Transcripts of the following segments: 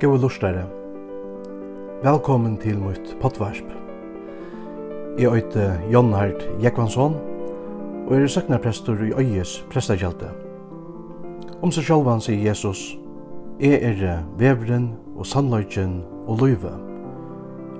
Gåa lustare. Velkommen til mitt potvarsp. Jeg øyte Jon Hart Jekvansson, og er søknarprestor i Øyes prestakjelte. Om seg sjálvan sier Jesus, Jeg er vevren og sannløyken og løyve.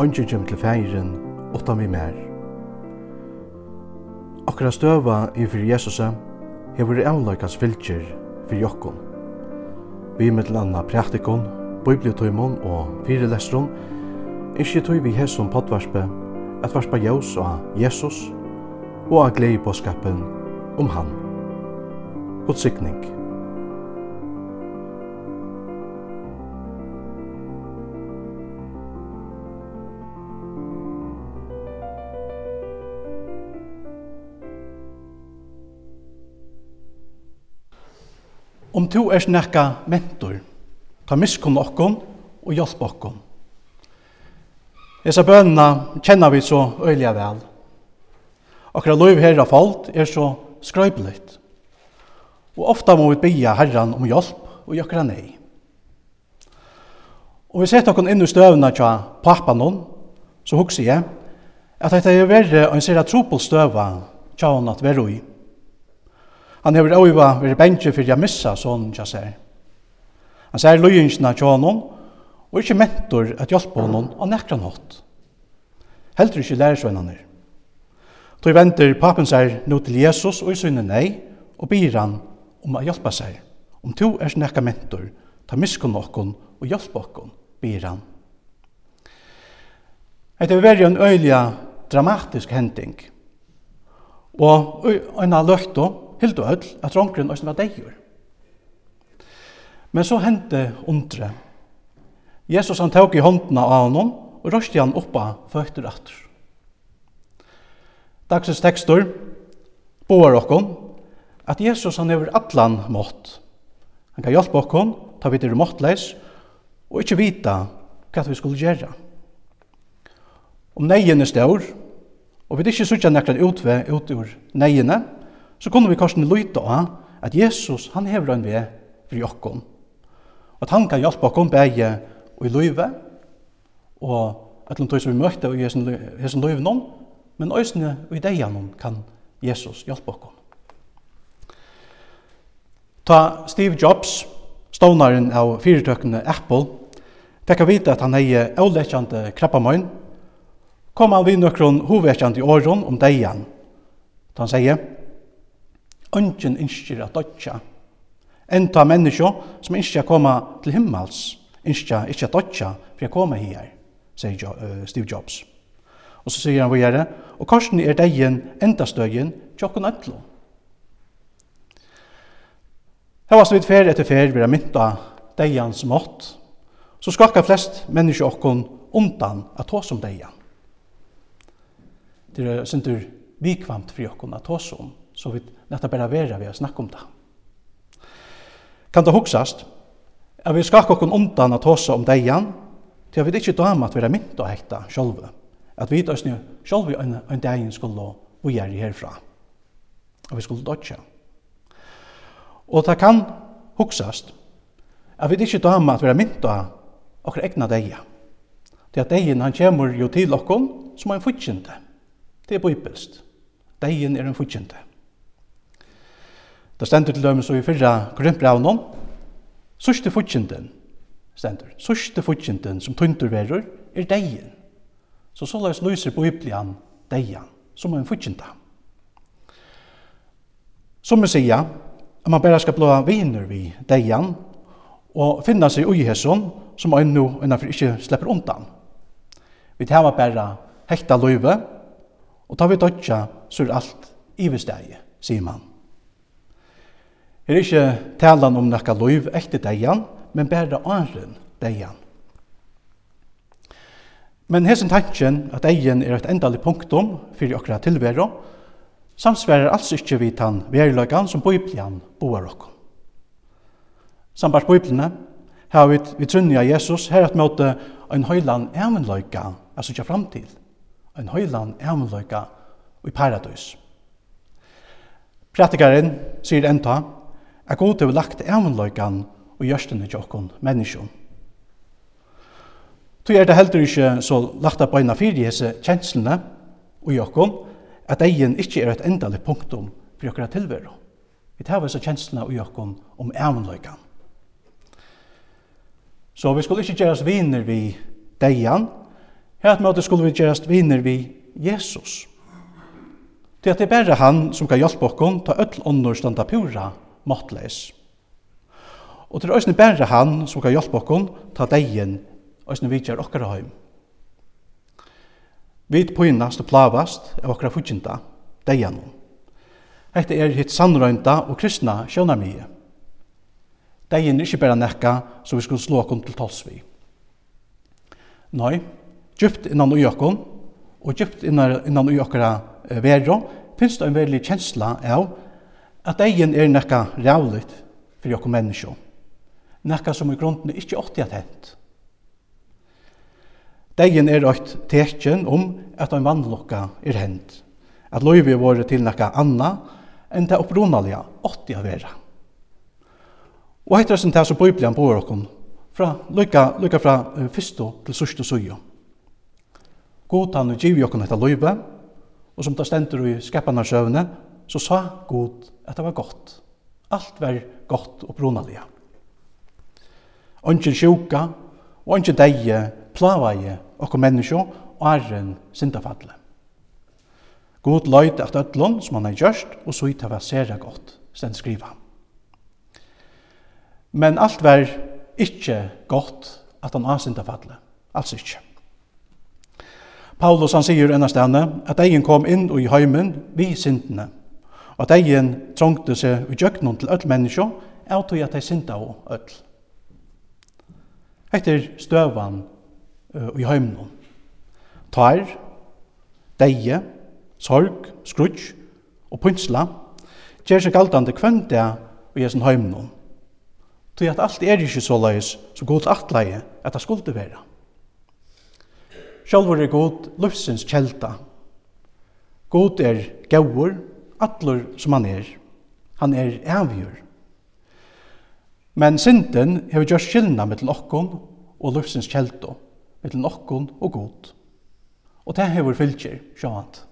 Ønsker kjem til feiren, åtta mi mer. Akkurat støva i fyrir Jesusa, hever avløykans fylkjer fyrir jokkon. Vi mittel anna praktikon, bibliotøymon og fyrelestron, ikkje tøy vi hesson potvarspe, at varspa jaus og Jesus, og av glei på skapen om han. God sikning. Om um, to er snakka mentor, ta miskunn okkom og hjelp okkom. Hesa bønna kjenner vi så øyliga vel. Akkurat lov herra falt er så skrøypeligt. Og ofta må vi bia herran om hjelp og gjøre nei. Og vi sett okkur inn i støvna tja pappanon, så hugsi jeg, at dette er verre en sera tropel støva tja hon at veru i. Han hever auva veri bensje fyrir jeg missa sånn tja seg. Han sier løyingsna til honom, og ikkje mentor at hjelpa honom av nekran hatt. Heldur ikkje lærersvennanir. Tog venter papen seg nå til Jesus og i synne nei, og byr han om å hjelpa seg. Om to er sin ekka mentor, ta miskunn okkon og hjelpa okkon, byr han. Det er veri en øyliga dramatisk hending. Og øyna løkto, hildo öll, at rongren òsne var deigur. Men så hendte undre. Jesus han tok i håndene av honom og røste han oppa føtter atter. Dagsens tekstur boar okkon at Jesus han hever allan mått. Han kan hjelpe okkon, ta vidt er måttleis og ikkje vita hva vi skulle gjøre. Om neien er stor, og vi ikkje sutja nekran utve ut ur neiene, så kunne vi kanskje lyta av at Jesus han hever en vei for jokkon at han kan hjelpe oss og i løyve, og at han tog som vi møtte i hessen løyve noen, men øsene og i deg noen kan Jesus hjelpe oss. Ta Steve Jobs, stånaren av fyrirtøkene Apple, fikk å vite at han hei avlekkjande krabbamøyn, kom han vid nøkron hovedkjande i åren om deian. Da han sier, «Ønsken innskjer at dødja Enda menneskje som ikke kommer til himmels, ikke, ikke dødja for å komme her, sier Steve Jobs. Og så sier han hva og korsen er degen enda støyen tjokken ødlo. Her var vi fer etter fer, vi har mynta deians mått, så skakka flest menneskje okkon undan at ta som deian. Det er sindur vikvamt fri okkon at ta som, så vi nettopp bare vera vi å snakke om det. Kan det huksast at vi skakka okkur undan at hosa om deian, til at vi ikkje dama at vi er mynt å hekta sjolve, at vi døysni sjolve en, en deian skulle vi er herfra, og vi skulle dodja. Og det kan huksast at vi ikkje dama at vi er mynt å okkur egna deia, til at deien han kjemur jo til okkur som er en futjente, det er bibelst, deien er en futjente. Det stendur til dømes og i fyrra grunnbraunen, sørste futjenten, stendur, sørste futjenten som tuntur verur, er deien. Så så løs lyser Biblian deien, som er en futjenta. Som vi sier, at man bare skal blå viner vi deian, og finna seg ui hesson, som er nu innanfor ikke slipper undan. Vi tar bare hekta løyve, og tar vi dødja, så er alt i vestegi, sier man er ikke talan om nekka loiv etter deian, men bare anren deian. Men hesen tanken at eien er et endalig punktum fyrir okra tilveru, samsverar altså ikkje vi tan verilagan som Biblian boar okkom. Sambart Biblina har vi, vi trunja Jesus her at møte ein høylan æmenløyga altså sykja fram til. Ein høylan æmenløyga i paradis. Pratikaren sier enta at god hefur lagt evanløykan og gjørstene til okkon menneskjon. Tu er det heller ikke så lagt av beina fyrir hese kjenslene og i at egen ikkje er et endalig punktum for jokkara tilveru. Vi tar hese kjenslene og i om evanløykan. Så vi skulle ikkje gjerast viner vi deian, Hært med at skulle vi gjerast viner vi Jesus. Det er det er bare han som kan hjelpe okkon ta öll ånder standa pura måttleis. Og det er òsne bæra han som kan hjelpe okkon ta degen òsne vidjar okkara heim. Vi pynast og plavast av okkara fudginda, degenon. Hette er hitt sannrøynda og kristna sjønarmige. Degen er ikke bæra nekka som vi skulle slå okkon til tals vi. Nei, djupt innan ui okkon, og djupt innan, ui okkara vero, finnes det en veldig kjensla av at egen er nekka rævligt for jokko menneskje. Nekka som i grunden ikkje åtti at hent. Degen er eit tekjen om at ein vannlokka er hent. At loivi våre til nekka anna enn det opprunalega åtti av vera. Og heit er som det som Bibelen bor okkom fra, lykka, lykka fra uh, fyrstu til sørste søyo. God han og giv okkom etta loive, og som det stendur i skeppanar søvne, så sa Gud at det var godt. Alt var godt og brunaliga. Ongen sjuka og ongen deie plavaie okkur menneskje og arren syndafadle. God løyde at ødlån som han har gjørst og så ut av var sere godt, stend skriva. Men alt var ikkje godt at han har sindafalle. Altså ikkje. Paulus han sier enn henne at egen kom inn og i heimen vi sintene at egen trångte seg i djøknen til öll menneskje, er tog at de synda og öll. Etter støvan uh, i heimnum. Tar, deie, sorg, skrutsk og pynsla, gjør seg galdande kvendja i hesen heimnum. Tog at alt er ikkje så leis som god atleie at det skulle være. Sjálfur er god lufsins kjelta. God er gaur, atler som han er. Han er avgjør. Men synden hever gjør skilna mittel okkon og lufsins kjeldo, mittel okkon og god. Og det hever fylgjer, sjåant.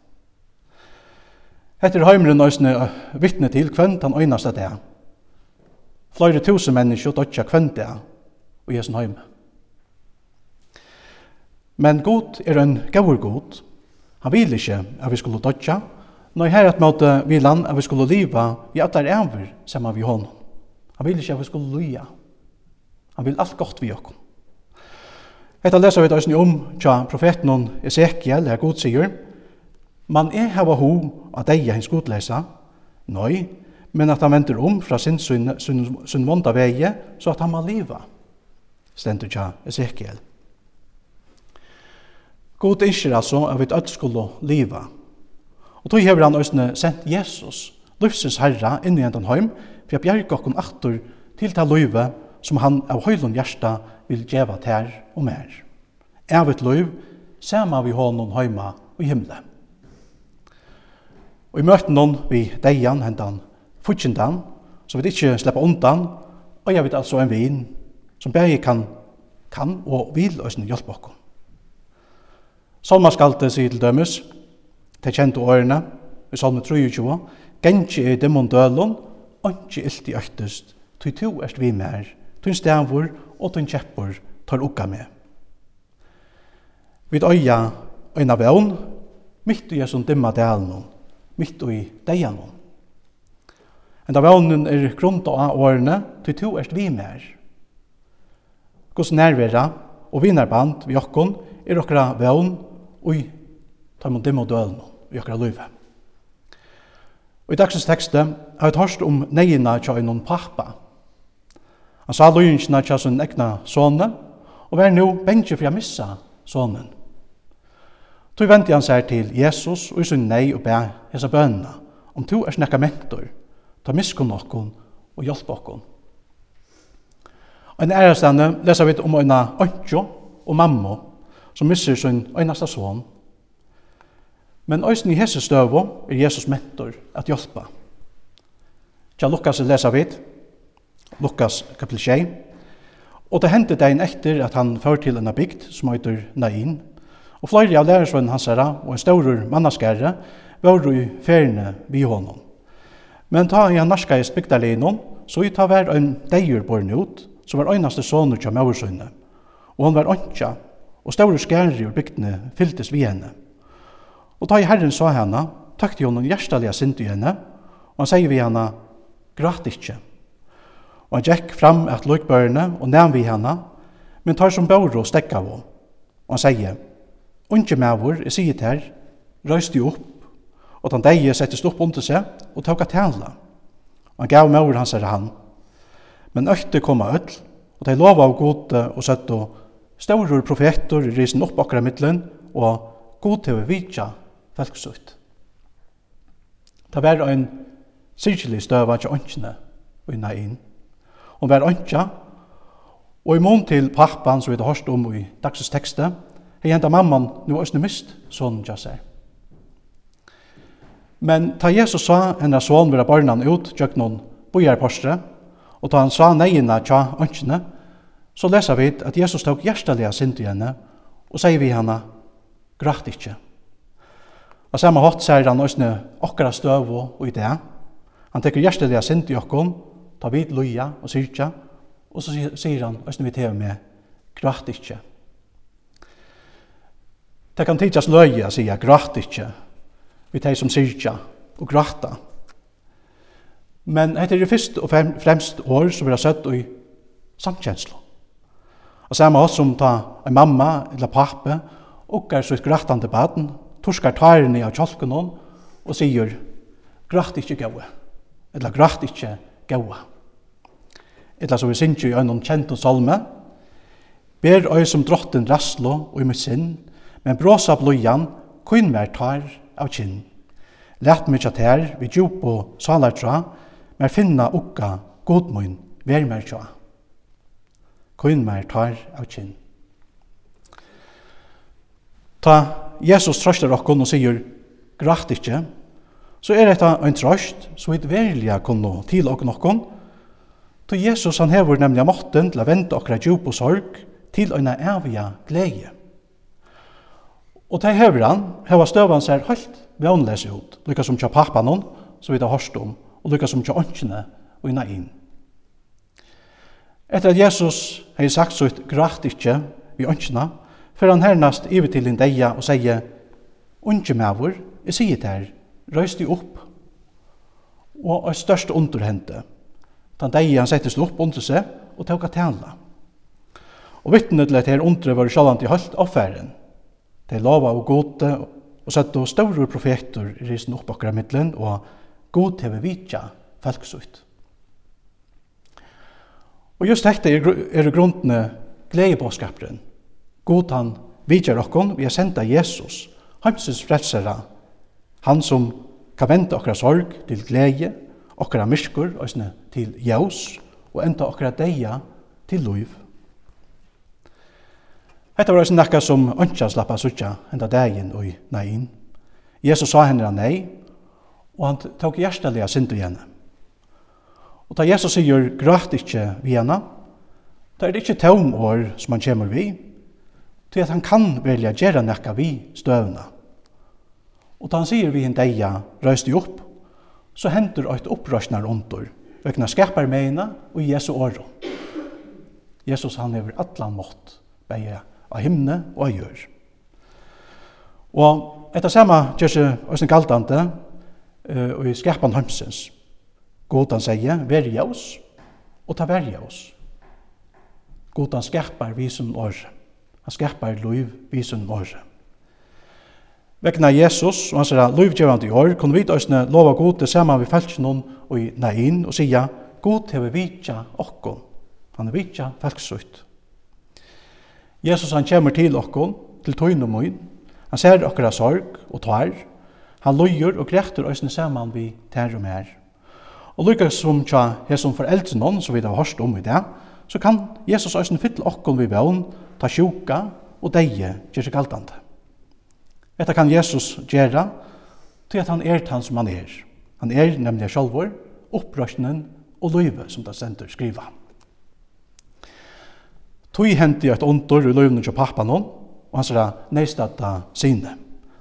Hette heimren òsne vittne til kvönt han øynast at det. Fløyre tusen mennesker dødja kvönt det og jesen heim. Men god er en gaur god. Han vil ikkje at vi skulle dødja, Nå her at måte vi land at vi skulle liva i at der er sammen vi hånd. Han vil ikke at vi skulle lya. Han vil alt godt vi okkom. Etta leser vi tøysni om tja profeten Ezekiel, her god sier, Man er hava ho at deia hins godlesa, nøy, men at han venter om fra sin, sin, sin, sin vonda veie, så at han må liva, stendur tja Ezekiel. God innskir altså at vi alt skulle liva, Og tog hever han òsne sendt Jesus, løfsins herra, inn i endan heim, for jeg bjerg okkon aktor til ta løyve som han av høylund hjersta vil djeva ter og mer. Av et løyv, sama vi hånden heima og himle. Og i møten noen vi deian hentan futsindan, så vi ikke slipper undan, og jeg vet altså en vin som berge kan, kan og vil òsne hjelpe okkon. det sier til dømes, til kjente årene, i salme 23, «Gentje i dimon dølun, ondje ilti øktest, tui tu erst vi mer, tui stavur og tui kjeppur tar ukka med». Vid øya øyna vevn, mitt i jesum dimma dalen, mitt i deian. Enda vevnen er grunda av årene, tui tu erst vi mer. Guds nærvera og vinarband vi okkon er okkara vevn og i tar man dimma dølen i okra løyve. Og i dagsens tekste har vi tørst om neina tja i noen pappa. Han sa løyingsna tja sin egna sånne, og vær nu bengje for jeg missa sånnen. Tog venti han seg til Jesus og i sin nei og bæ hesa bønna, om to er snakka mentor, ta miskun okkun og hjálpa okkun. Og en ærestande lesa vi om eina ønskjo og mammo som misser sin einasta son, Men òsni i hese støvo er Jesus mentor at hjelpa. Tja Lukas lesa vid, Lukas kapitel 6, og det hendte deg en etter at han før til en bygd som heter Nain, og flere av lærersvennen hans herra og en staurer mannaskerre var i feriene vi honom. Men ta i han narska i spikdalinon, så i ta hver en deir borne ut, som var øynaste sonur tja maursønne, og han var ønskja, og staurer skære ur bygdene fylltes vi henne. Og da i Herren sa henne, takk til henne hjertelig synd i henne, og han sier vi henne, grat ikke. Og han gikk fram et løkbørene og nevn vi henne, men tar som bør og stekka av henne. Og han sier, unge mævor, jeg sier til her, røys de opp, og den deie settes opp under seg og tok at tjene. Og han gav mævor hans herre han. Men økte kom av ødel, og de lova av gode og søtte og større profeter risen opp akkurat middelen, og god til å vidtja folksutt. Det var ein sirkelig støv av åndsjene og i inn. Hun var åndsja, og i mån til pappan som vi hadde hørt om i dagsens tekste, hei enda mamman nu òsne mist, sånn ja seg. Men ta Jesus sa hennar son vera barnan ut, tjøk noen bojar postre, og ta han sa neina tja åndsjene, så lesa vi at Jesus tok hjertelig sint i henne, og sier vi henne, græt ikkje. Og samme hatt sier han også okkara støv og i det. Han teker hjertelig det sint i okkon, ta vid loja og syrkja, og så sier han også vi til med, græt ikkje. Det kan tidsas løye, sier græt ikkje, vi tar som syrkja og gratta. Men dette er fyrst og fremst år som vi har sett i samkjenslo. Og samme hatt som ta en mamma eller pappa, og er så et grattande baden, torskar tærene av kjolken hon, og sier, gratt ikkje gaua, eller gratt ikkje gaua. eller som vi synger i øynene kjent og salme, ber øy som drotten raslo og i mitt sinn, men bråsa bløyan, kun mer tar av kinn. Læt mykje tær, vi djup og salar tra, mer finna ukka, godmoin, ver mer tja. Kun mer tar av kinn. Ta Jesus trøster okkon og sier «Gratt ikkje», så er dette en trøst, så vidt verliga kunne til okkon okkon. Til Jesus han hever nemlig måtten til å vente okra djup og sorg til en evige glede. Og til hever han, hever støvan ser helt vannlese ut, lykka som tja pappanon, som vi har hørt om, og lykka som tja åndkjene og inna inn. Etter at Jesus har sagt så ut gratt ikkje vi åndkjene, fer han hernast iver til en deia og sier, «Unge mavur, jeg sier der, røys de opp!» Og er størst under hente. Den deia han settes opp under seg og tåk at tala. Og vittnet til at her undre var sjallant i hølt affæren. De lava og gode og sette og større profeter i risen opp akkurat middelen og god til vi vitja falksutt. Og just dette er, er grunnene gledebåskaperen God han vidjer okkon, vi har senda Jesus, heimsins frelsera, han som kan vente okkara sorg til glede, okkara og òsne, til jaus, og enda okkara deia til loiv. Hetta var ein nakka som ønskja slappa suttja enda deien og nein. Jesus sa henne nei, og han tok hjertelige synd til henne. Og da Jesus sier græt ikkje vi henne, da er det ikkje tøvm år som han kjemur vi, til at han kan velja gjera nekka vi støvna. Og da han sier vi en deia røyste opp, så henter eit opprøsnar ondur, vekna skapar meina og Jesu åro. Jesus han hever atlan mått, beie av himne og av jør. Og etter samme gjør seg Øystein Galtante, uh, og i skapan hømsens. Godan sier, verja oss, og ta verja oss. Godan skapar vi som året. Han skapar liv vi sin morse. Vekna Jesus og hans er livgjevande i år, kunne vi døysne lova god til saman vi felsen og i nein og sija, god hever vitja okkon. Han er vitja felksutt. Jesus han kommer til okkon, til tøyn og møyn. Han ser okkara sorg og tvar. Han løyer og grekter òsne saman vi tær og mer. Og lykka som tja hesson foreldre noen, som vi da har hørt om i det, så kan Jesus òsne fytle okkon vi vevn, ta sjuka og deie gjør seg galtande. Etta kan Jesus gjera til at han er han som han er. Han er nemlig sjálfur, opprørsnen og løyve som det sender skriva. Tui henti eit ondur i løyvnen til pappan hon, og han sier neistata sine.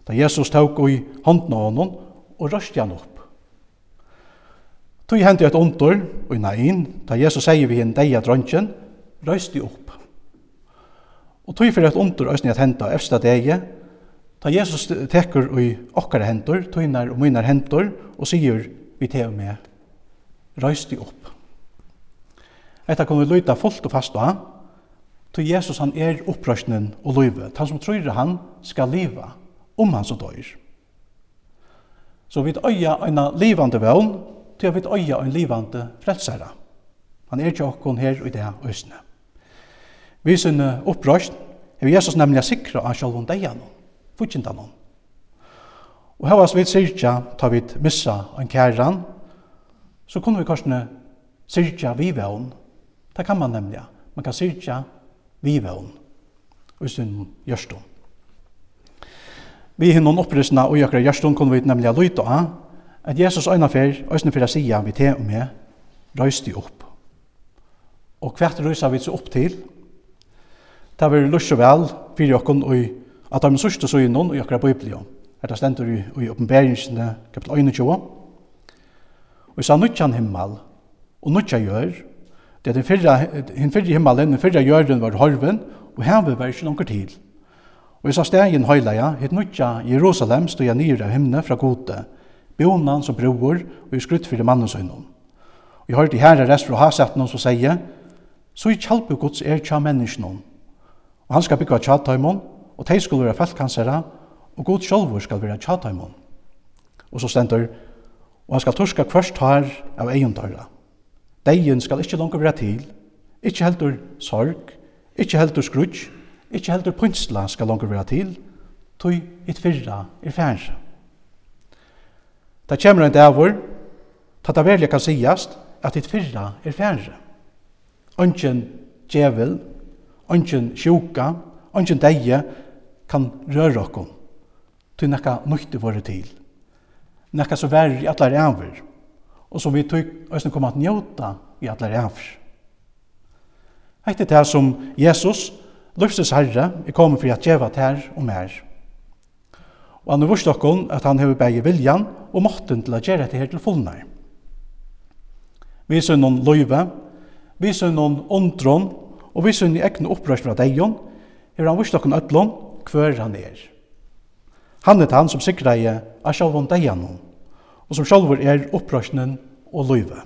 Da Jesus tok i hånden av honom og røsti han opp. Tui henti eit ondur i nain, da Jesus sier vi en deia drøntjen, røsti opp. Og tog fyrir et ondur òsni at henda efsta degi, ta Jesus tekur i okkara hendur, tøynar og munar hendur, og sigur vi teg med, røys opp. Etta kom vi luta fullt og fast av, tog Jesus han er opprøsnen og løyve, han som tror han skal liva, om han som døyr. Så vi øya eina livande vøvn, til vi øya en livande frelsara. Han er tjokkon her og i det òsne. Vi sin opprøst, er Jesus nemlig sikra av sjálf hun deian, fudgjinda noen. Og hevas vi sirkja, ta vi missa en kæran, så kunne vi korsne sirkja vi vevn. Det kan man nemlig. Man kan sirkja vi vevn. Og sin gjørstum. Vi hinnon opprystna og jøkra gjørstum kunne vi nemlig lyta av at Jesus øyna fyr, øyne fyr sia vi te og me, røysti opp. Og hvert røysa vi så opp til, Det var lust og vel for okkon og at de sørste så innom i akkurat Bibelen. Er det stendur i, i oppenberingsene kapitel 21. Og jeg sa nødjan himmel, og nutja gjør, det er den fyrre, fyrre himmelen, den fyrre gjøren var horven, og her var ikke noen til. Og jeg sa stegen høyleia, hitt nutja Jerusalem stod jeg nyr av himne fra gode, bjonan som broer, og i skrutt fyrir mannens øynon. Og jeg hørte herre rest fra hasetten som sier, så i kjalpe gods er tja menneskene, Og han skal bygge tjataimon, og de skal være feltkansere, og god sjølver skal være tjataimon. Og så stender, og han skal torska kvørst her av egen døra. Deien skal ikke langt være til, ikke heldur sorg, ikke heldur skrudj, ikke heldur pynsla skal langt være til, tog et fyrra er færre. Det kommer en dævor, ta det verlig kan sigast, at et fyrra er færre. Ongen djevel, ongen sjuka, ongen deie kan røre okkom til nekka nøyte våre til. Nekka som vær i atler avir, og som vi tog òsne kom at njóta i atler avir. Heit er det som Jesus, løftes herre, er kommet for at djeva ter og mer. Og han er vurs okkom at han hever begge viljan og måtten til å gjøre det her til fullnær. Vi ser noen løyve, vi ser noen ondron, og vi sunn i egne opprørs fra deion, er han vist okken ødlån hver han er. Han er han som sikrer deg av sjálfon deianon, og som sjálfur er opprørsnen og løyve.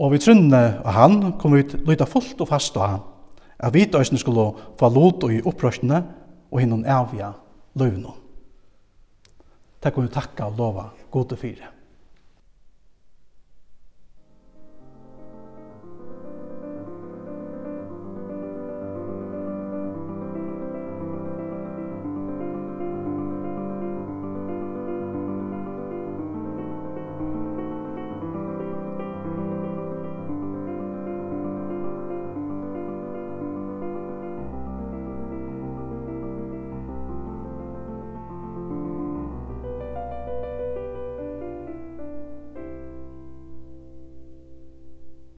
Og vi trunne av han kom vi lyda fullt og fast av han, at vi døysene skulle få lot i opprørsene og hinnom avja løyvene. Takk og takka og lova gode fire.